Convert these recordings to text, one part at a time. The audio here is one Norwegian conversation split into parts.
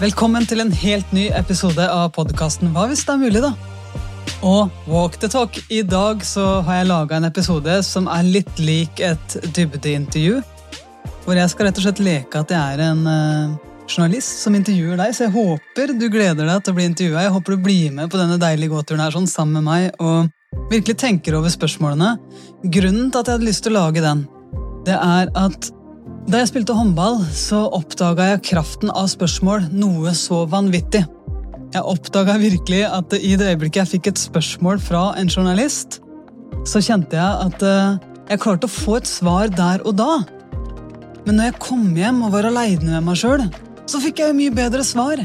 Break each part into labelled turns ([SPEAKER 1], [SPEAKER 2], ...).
[SPEAKER 1] Velkommen til en helt ny episode av podkasten Hva hvis det er mulig, da? Og walk the talk. I dag så har jeg laga en episode som er litt lik et dybdeintervju. Hvor jeg skal rett og slett leke at jeg er en uh, journalist som intervjuer deg. Så jeg håper du gleder deg til å bli intervjua. Jeg håper du blir med på denne deilige gåturen her sånn sammen med meg og virkelig tenker over spørsmålene. Grunnen til at jeg hadde lyst til å lage den, det er at da jeg spilte håndball, så oppdaga jeg kraften av spørsmål noe så vanvittig. Jeg oppdaga virkelig at i det øyeblikket jeg fikk et spørsmål fra en journalist, så kjente jeg at eh, jeg klarte å få et svar der og da. Men når jeg kom hjem og var aleine med meg sjøl, så fikk jeg jo mye bedre svar.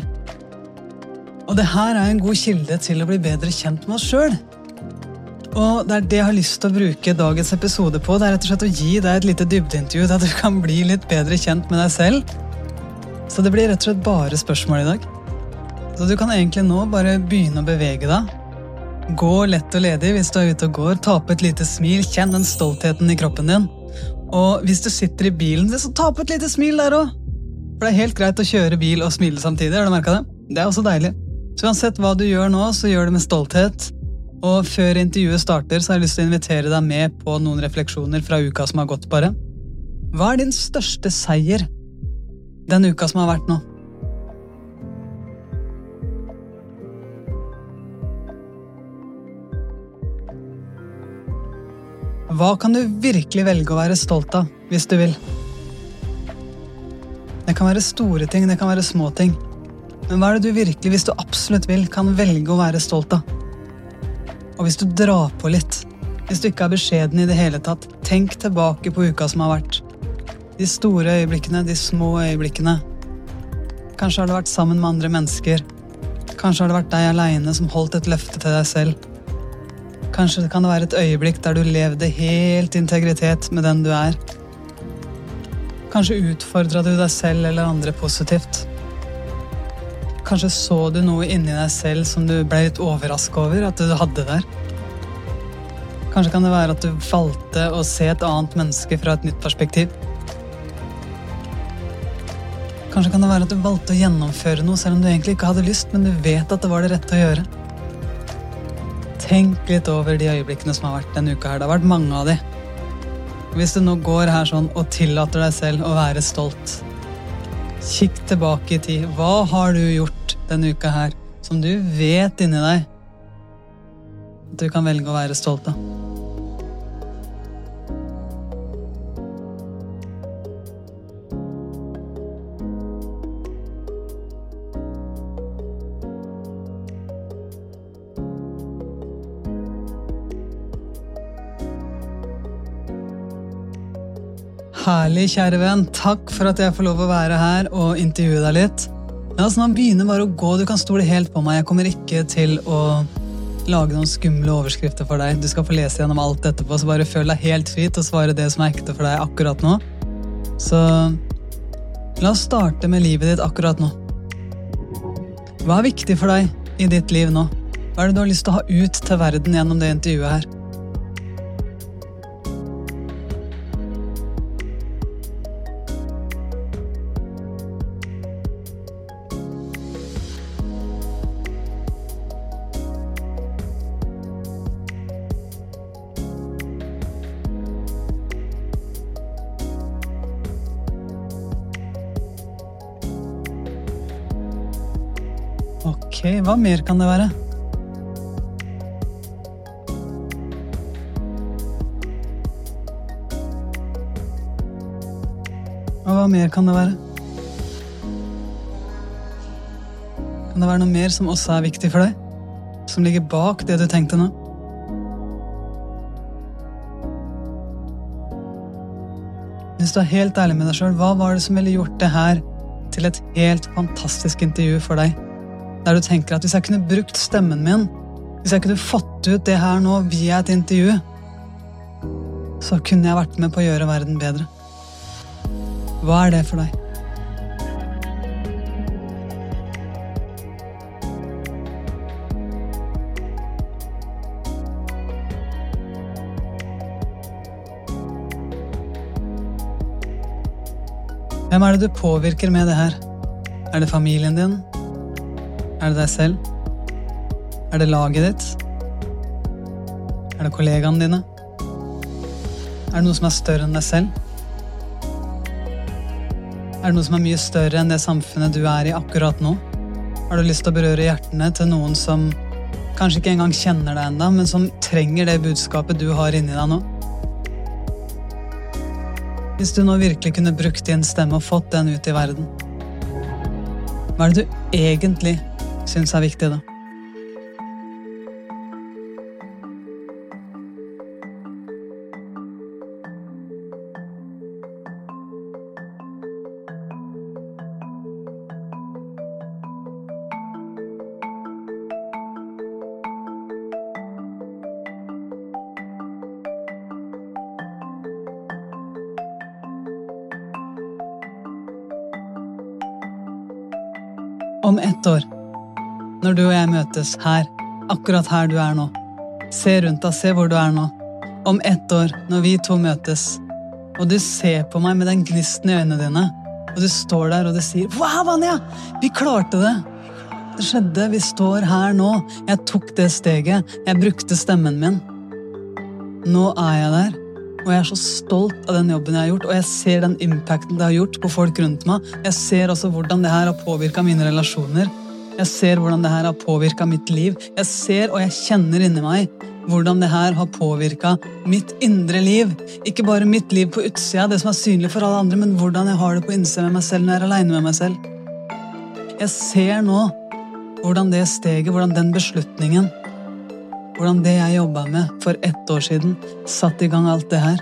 [SPEAKER 1] Og det her er en god kilde til å bli bedre kjent med oss sjøl. Og det er det jeg har lyst til å bruke dagens episode på. Det er rett og slett å gi deg et lite dybdeintervju, der du kan bli litt bedre kjent med deg selv. Så det blir rett og slett bare spørsmål i dag. Så du kan egentlig nå bare begynne å bevege deg. Gå lett og ledig hvis du er ute og går. Ta på et lite smil. Kjenn den stoltheten i kroppen din. Og hvis du sitter i bilen, så ta på et lite smil der òg. For det er helt greit å kjøre bil og smile samtidig. har du merket det? Det er også deilig. Så uansett hva du gjør nå, så gjør det med stolthet. Og før intervjuet starter, så har jeg lyst til å invitere deg med på noen refleksjoner fra uka som har gått, bare. Hva er din største seier den uka som har vært nå? Hva kan du virkelig velge å være stolt av, hvis du vil? Det kan være store ting, det kan være små ting. Men hva er det du virkelig, hvis du absolutt vil, kan velge å være stolt av? Og hvis du drar på litt, hvis du ikke er beskjeden i det hele tatt, tenk tilbake på uka som har vært. De store øyeblikkene, de små øyeblikkene. Kanskje har du vært sammen med andre mennesker. Kanskje har det vært deg aleine som holdt et løfte til deg selv. Kanskje kan det være et øyeblikk der du levde helt integritet med den du er. Kanskje utfordra du deg selv eller andre positivt. Kanskje så du noe inni deg selv som du ble litt overraska over at du hadde der. Kanskje kan det være at du valgte å se et annet menneske fra et nytt perspektiv. Kanskje kan det være at du valgte å gjennomføre noe selv om du egentlig ikke hadde lyst, men du vet at det var det rette å gjøre. Tenk litt over de øyeblikkene som har vært denne uka her. Det har vært mange av de. Hvis du nå går her sånn og tillater deg selv å være stolt, Kikk tilbake i tid. Hva har du gjort denne uka her som du vet inni deg at du kan velge å være stolt av? Herlig, kjære venn. Takk for at jeg får lov å være her og intervjue deg litt. La oss nå begynne bare å gå. Du kan stole helt på meg. Jeg kommer ikke til å lage noen skumle overskrifter for deg. Du skal få lese gjennom alt etterpå, så bare føl deg helt fri til å svare det som er ekte for deg akkurat nå. Så la oss starte med livet ditt akkurat nå. Hva er viktig for deg i ditt liv nå? Hva er det du har lyst til å ha ut til verden gjennom det intervjuet her? Ok, hva mer kan det være? Og hva mer kan det være? Kan det være noe mer som også er viktig for deg? Som ligger bak det du tenkte nå? Hvis du er helt ærlig med deg sjøl, hva var det som ville gjort det her til et helt fantastisk intervju for deg? Der du tenker at hvis jeg kunne brukt stemmen min, hvis jeg kunne fått ut det her nå via et intervju, så kunne jeg vært med på å gjøre verden bedre. Hva er det for deg? Hvem er det du påvirker med det her? Er det familien din? Er det deg selv? Er det laget ditt? Er det kollegaene dine? Er det noe som er større enn deg selv? Er det noe som er mye større enn det samfunnet du er i akkurat nå? Har du lyst til å berøre hjertene til noen som kanskje ikke engang kjenner deg ennå, men som trenger det budskapet du har inni deg nå? Hvis du nå virkelig kunne brukt din stemme og fått den ut i verden, hva er det du egentlig syns er viktig, da? Om ett år, når du og jeg møtes her, akkurat her du er nå, se rundt deg, se hvor du er nå. Om ett år, når vi to møtes, og du ser på meg med den gnisten i øynene dine, og du står der og du sier 'Wow, Vanja! Vi klarte det!' Det skjedde, vi står her nå. Jeg tok det steget. Jeg brukte stemmen min. Nå er jeg der. Og jeg er så stolt av den jobben jeg har gjort, og jeg ser den impacten det har gjort på folk rundt meg. Jeg ser også hvordan det her har påvirka mine relasjoner. Jeg ser hvordan det her har påvirka mitt liv. Jeg ser og jeg kjenner inni meg hvordan det her har påvirka mitt indre liv. Ikke bare mitt liv på utsida, det som er synlig for alle andre, men hvordan jeg har det på innsida med meg selv når jeg er aleine med meg selv. Jeg ser nå hvordan det steget, hvordan den beslutningen hvordan det jeg jobba med for ett år siden, satte i gang alt det her.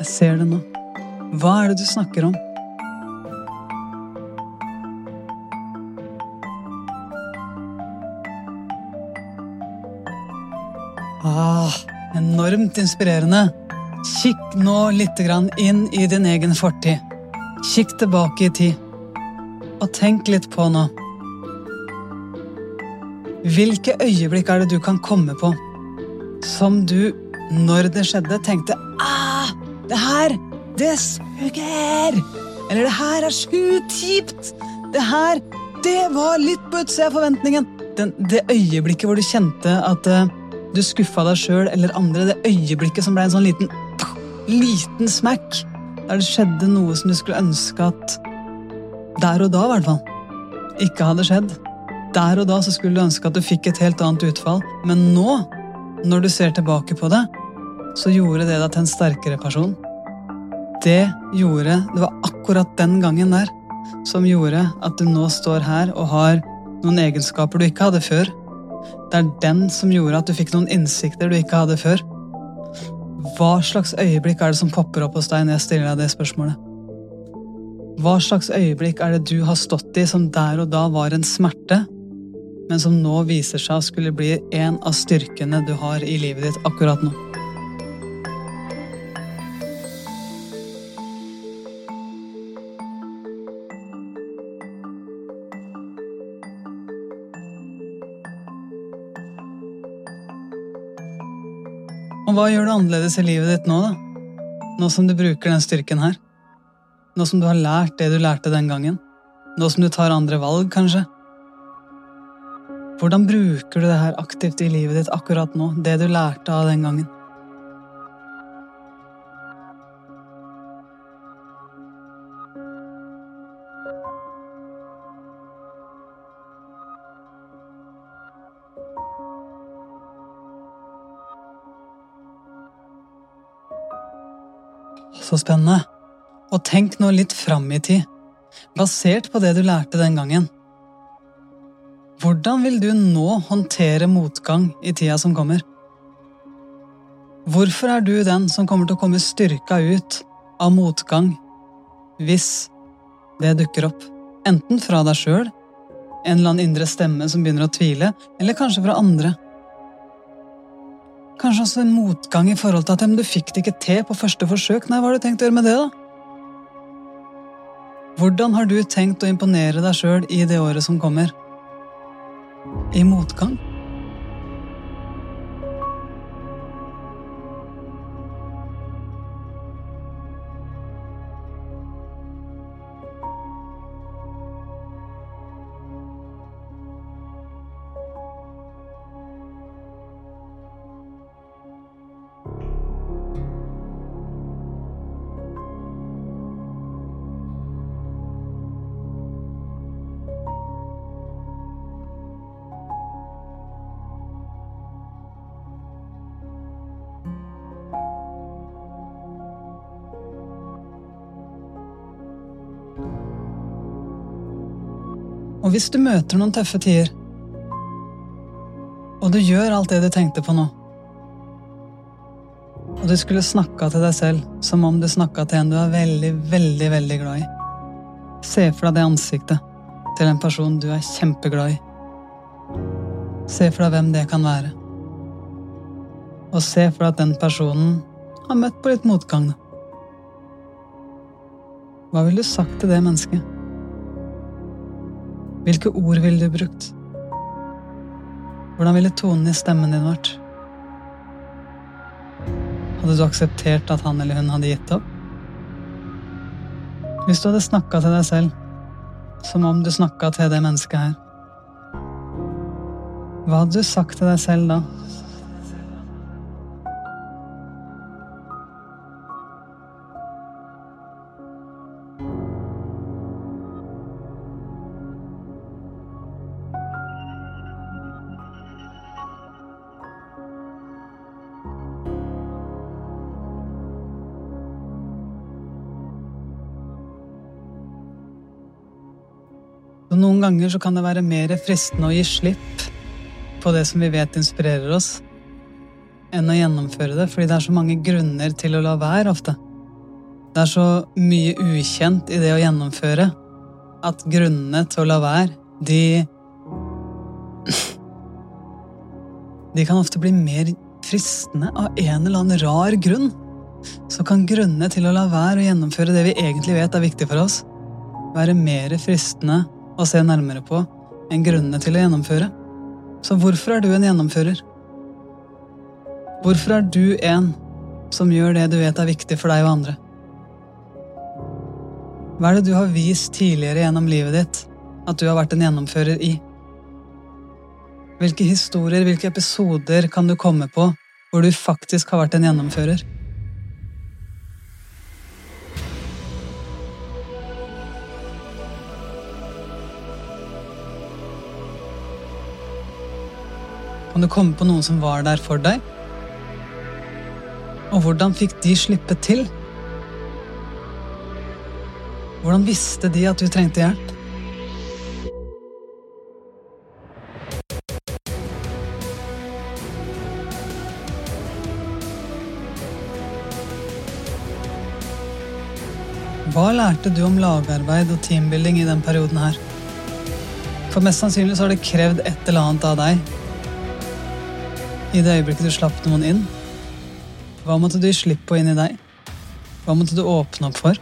[SPEAKER 1] Jeg ser det nå. Hva er det du snakker om? Enormt inspirerende. Kikk nå litt inn i din egen fortid. Kikk tilbake i tid. Og tenk litt på nå. Hvilke øyeblikk er det du kan komme på som du, når det skjedde, tenkte ah, det her, det suger! Eller det her er sjukt kjipt! Det her, det var litt på utsida av forventningen! Den, det øyeblikket hvor du kjente at uh, du skuffa deg sjøl eller andre, det øyeblikket som ble en sånn liten, liten smack, der det skjedde noe som du skulle ønske at der og da, i hvert fall, ikke hadde skjedd. Der og da så skulle du ønske at du fikk et helt annet utfall, men nå, når du ser tilbake på det, så gjorde det deg til en sterkere person. Det gjorde Det var akkurat den gangen der som gjorde at du nå står her og har noen egenskaper du ikke hadde før. Det er den som gjorde at du fikk noen innsikter du ikke hadde før. Hva slags øyeblikk er det som popper opp hos deg når jeg stiller deg det spørsmålet? Hva slags øyeblikk er det du har stått i som der og da var en smerte, men som nå viser seg å skulle bli en av styrkene du har i livet ditt akkurat nå. Og hva gjør du annerledes i livet ditt nå, da? Nå som du bruker den styrken her? Nå som du har lært det du lærte den gangen? Nå som du tar andre valg, kanskje? Hvordan bruker du det her aktivt i livet ditt akkurat nå, det du lærte av den gangen? Så spennende. Og tenk nå litt fram i tid, basert på det du lærte den gangen. Hvordan vil du nå håndtere motgang i tida som kommer? Hvorfor er du den som kommer til å komme styrka ut av motgang hvis det dukker opp? Enten fra deg sjøl, en eller annen indre stemme som begynner å tvile, eller kanskje fra andre. Kanskje også en motgang i forhold til at du fikk det ikke til på første forsøk. Nei, hva har du tenkt å gjøre med det, da? Hvordan har du tenkt å imponere deg sjøl i det året som kommer? i motgang. Og hvis du møter noen tøffe tider, og du gjør alt det du tenkte på nå, og du skulle snakka til deg selv som om du snakka til en du er veldig, veldig, veldig glad i. Se for deg det ansiktet til en person du er kjempeglad i. Se for deg hvem det kan være. Og se for deg at den personen har møtt på litt motgang. Hva ville du sagt til det mennesket? Hvilke ord ville du brukt? Hvordan ville tonen i stemmen din vært? Hadde du akseptert at han eller hun hadde gitt opp? Hvis du hadde snakka til deg selv som om du snakka til det mennesket her, hva hadde du sagt til deg selv da? Ganger så kan det være mer fristende å gi slipp på det som vi vet inspirerer oss, enn å gjennomføre det, fordi det er så mange grunner til å la være ofte. Det er så mye ukjent i det å gjennomføre at grunnene til å la være, de De kan ofte bli mer fristende av en eller annen rar grunn. Så kan grunnene til å la være å gjennomføre det vi egentlig vet er viktig for oss, være mer fristende å se nærmere på enn grunnene til å gjennomføre. Så hvorfor er du en gjennomfører? Hvorfor er du en som gjør det du vet er viktig for deg og andre? Hva er det du har vist tidligere gjennom livet ditt at du har vært en gjennomfører i? Hvilke historier, hvilke episoder kan du komme på hvor du faktisk har vært en gjennomfører? Kan du komme på noen som var der for deg? Og hvordan fikk de slippe til? Hvordan visste de at du trengte hjelp? Hva lærte du om lagarbeid og teambuilding i den perioden her? For mest sannsynlig så har det krevd et eller annet av deg. I det øyeblikket du slapp noen inn, hva måtte du gi slipp på inni deg? Hva måtte du åpne opp for?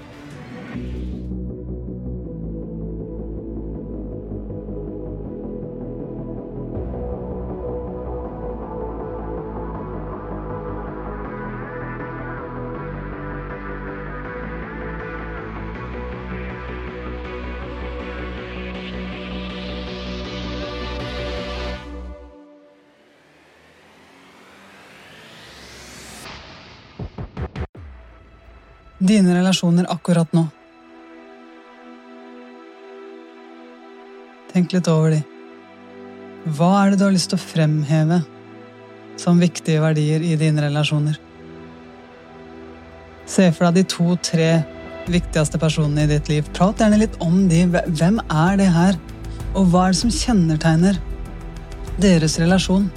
[SPEAKER 1] Dine relasjoner akkurat nå. Tenk litt over de. Hva er det du har lyst til å fremheve som viktige verdier i dine relasjoner? Se for deg de to-tre viktigste personene i ditt liv. Prat gjerne litt om de. Hvem er det her? Og hva er det som kjennetegner deres relasjon?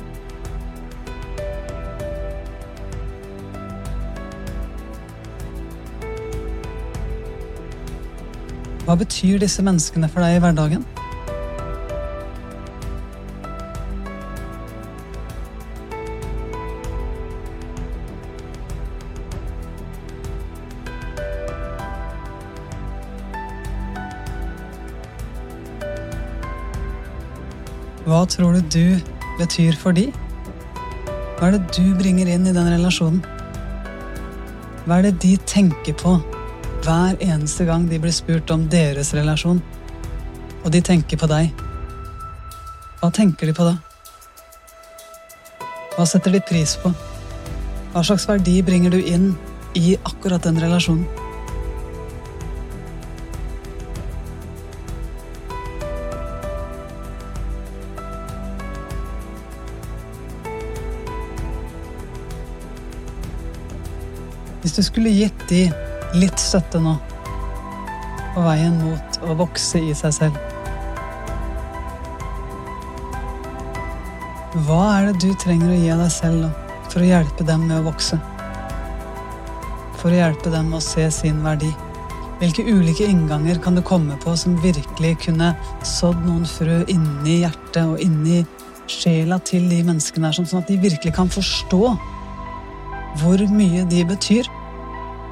[SPEAKER 1] Hva betyr disse menneskene for deg i hverdagen? Hva tror du du betyr for de? Hva er det du bringer inn i den relasjonen? Hva er det de tenker på hver eneste gang de blir spurt om deres relasjon, og de tenker på deg? Hva tenker de på da? Hva setter de pris på? Hva slags verdi bringer du inn i akkurat den relasjonen? Hvis du skulle gitt de litt støtte nå på veien mot å vokse i seg selv, Hva er det du trenger å gi deg selv nå for å hjelpe dem med å vokse? For å hjelpe dem å se sin verdi? Hvilke ulike innganger kan du komme på som virkelig kunne sådd noen frø inni hjertet og inni sjela til de menneskene her, sånn at de virkelig kan forstå hvor mye de betyr?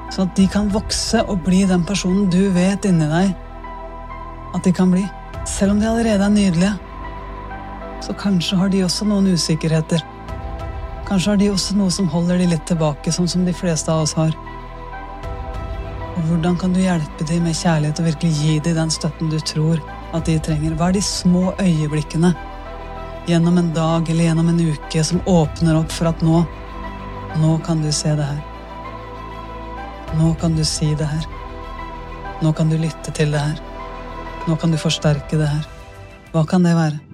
[SPEAKER 1] Sånn at de kan vokse og bli den personen du vet inni deg at de kan bli. Selv om de allerede er nydelige, så kanskje har de også noen usikkerheter. Kanskje har de også noe som holder de litt tilbake, sånn som de fleste av oss har. Og hvordan kan du hjelpe dem med kjærlighet og virkelig gi dem den støtten du tror at de trenger? Hva er de små øyeblikkene gjennom en dag eller gjennom en uke som åpner opp for at nå Nå kan du se det her. Nå kan du si det her. Nå kan du lytte til det her. Nå kan du forsterke det her. Hva kan det være?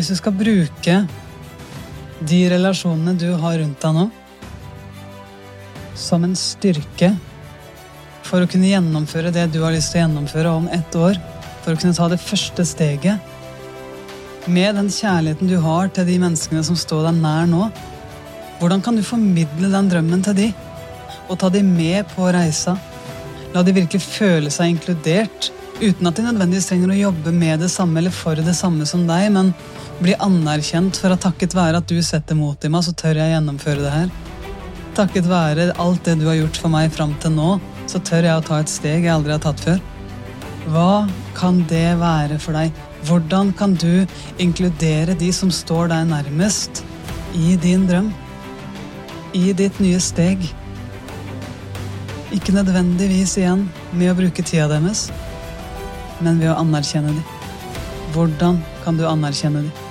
[SPEAKER 1] Hvis du skal bruke de relasjonene du har rundt deg nå, som en styrke for å kunne gjennomføre det du har lyst til å gjennomføre om ett år, for å kunne ta det første steget med den kjærligheten du har til de menneskene som står deg nær nå, hvordan kan du formidle den drømmen til de, og ta de med på reisa? La de virkelig føle seg inkludert, uten at de nødvendigvis trenger å jobbe med det samme eller for det samme som deg, men bli anerkjent for at takket være at du setter mot i meg, så tør jeg gjennomføre det her. Takket være alt det du har gjort for meg fram til nå, så tør jeg å ta et steg jeg aldri har tatt før. Hva kan det være for deg? Hvordan kan du inkludere de som står deg nærmest, i din drøm? I ditt nye steg? Ikke nødvendigvis igjen med å bruke tida deres, men ved å anerkjenne dem. Hvordan kan du anerkjenne dem?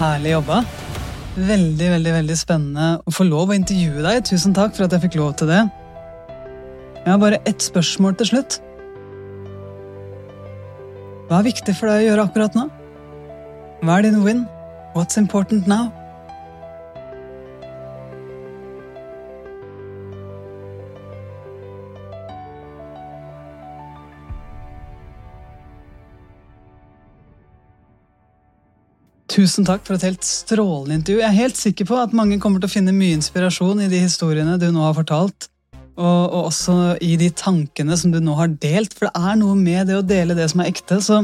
[SPEAKER 1] Herlig jobba. Veldig, veldig veldig spennende å få lov å intervjue deg. Tusen takk for at jeg fikk lov til det. Jeg har bare ett spørsmål til slutt. Hva er viktig for deg å gjøre akkurat nå? Hva er din win? What's important now? Tusen takk for et helt strålende intervju. Jeg er helt sikker på at mange kommer til å finne mye inspirasjon i de historiene du nå har fortalt. Og, og, også i de tankene som du nå har delt, for det er noe med det å dele det som er ekte. Så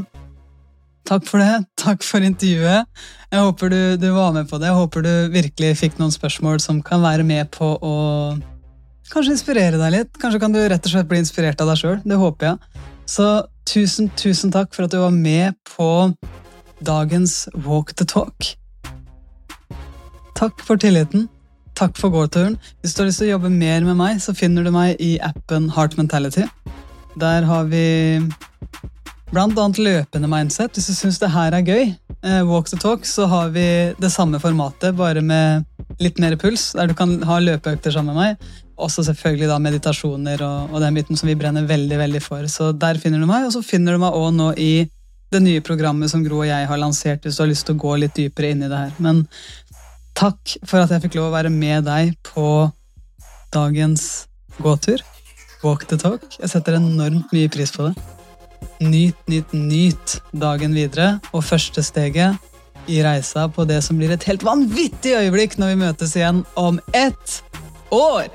[SPEAKER 1] takk for det. Takk for intervjuet. Jeg håper du, du var med på det. Jeg håper du virkelig fikk noen spørsmål som kan være med på å kanskje inspirere deg litt. Kanskje kan du rett og slett bli inspirert av deg sjøl. Det håper jeg. Så tusen, tusen takk for at du var med på dagens Walk the Talk. Takk for tilliten. Takk for gåturen. Hvis du har lyst til å jobbe mer med meg, så finner du meg i appen Heart Mentality. Der har vi annet løpende mindset. Hvis du syns det her er gøy, eh, walk the talk, så har vi det samme formatet, bare med litt mer puls, der du kan ha løpeøkter sammen med meg. Også selvfølgelig da meditasjoner og, og den biten som vi brenner veldig veldig for. Så der finner du meg, og så finner du meg òg nå i det nye programmet som Gro og jeg har lansert, hvis du har lyst til å gå litt dypere inn i det her. Men takk for at jeg fikk lov å være med deg på dagens gåtur. Walk the talk. Jeg setter enormt mye pris på det. Nyt, nyt, nyt dagen videre. Og første steget i reisa på det som blir et helt vanvittig øyeblikk når vi møtes igjen om ett år!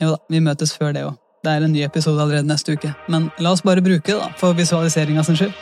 [SPEAKER 1] Jo da, vi møtes før det òg. Det er en ny episode allerede neste uke. Men la oss bare bruke det da, for visualiseringa sin skyld.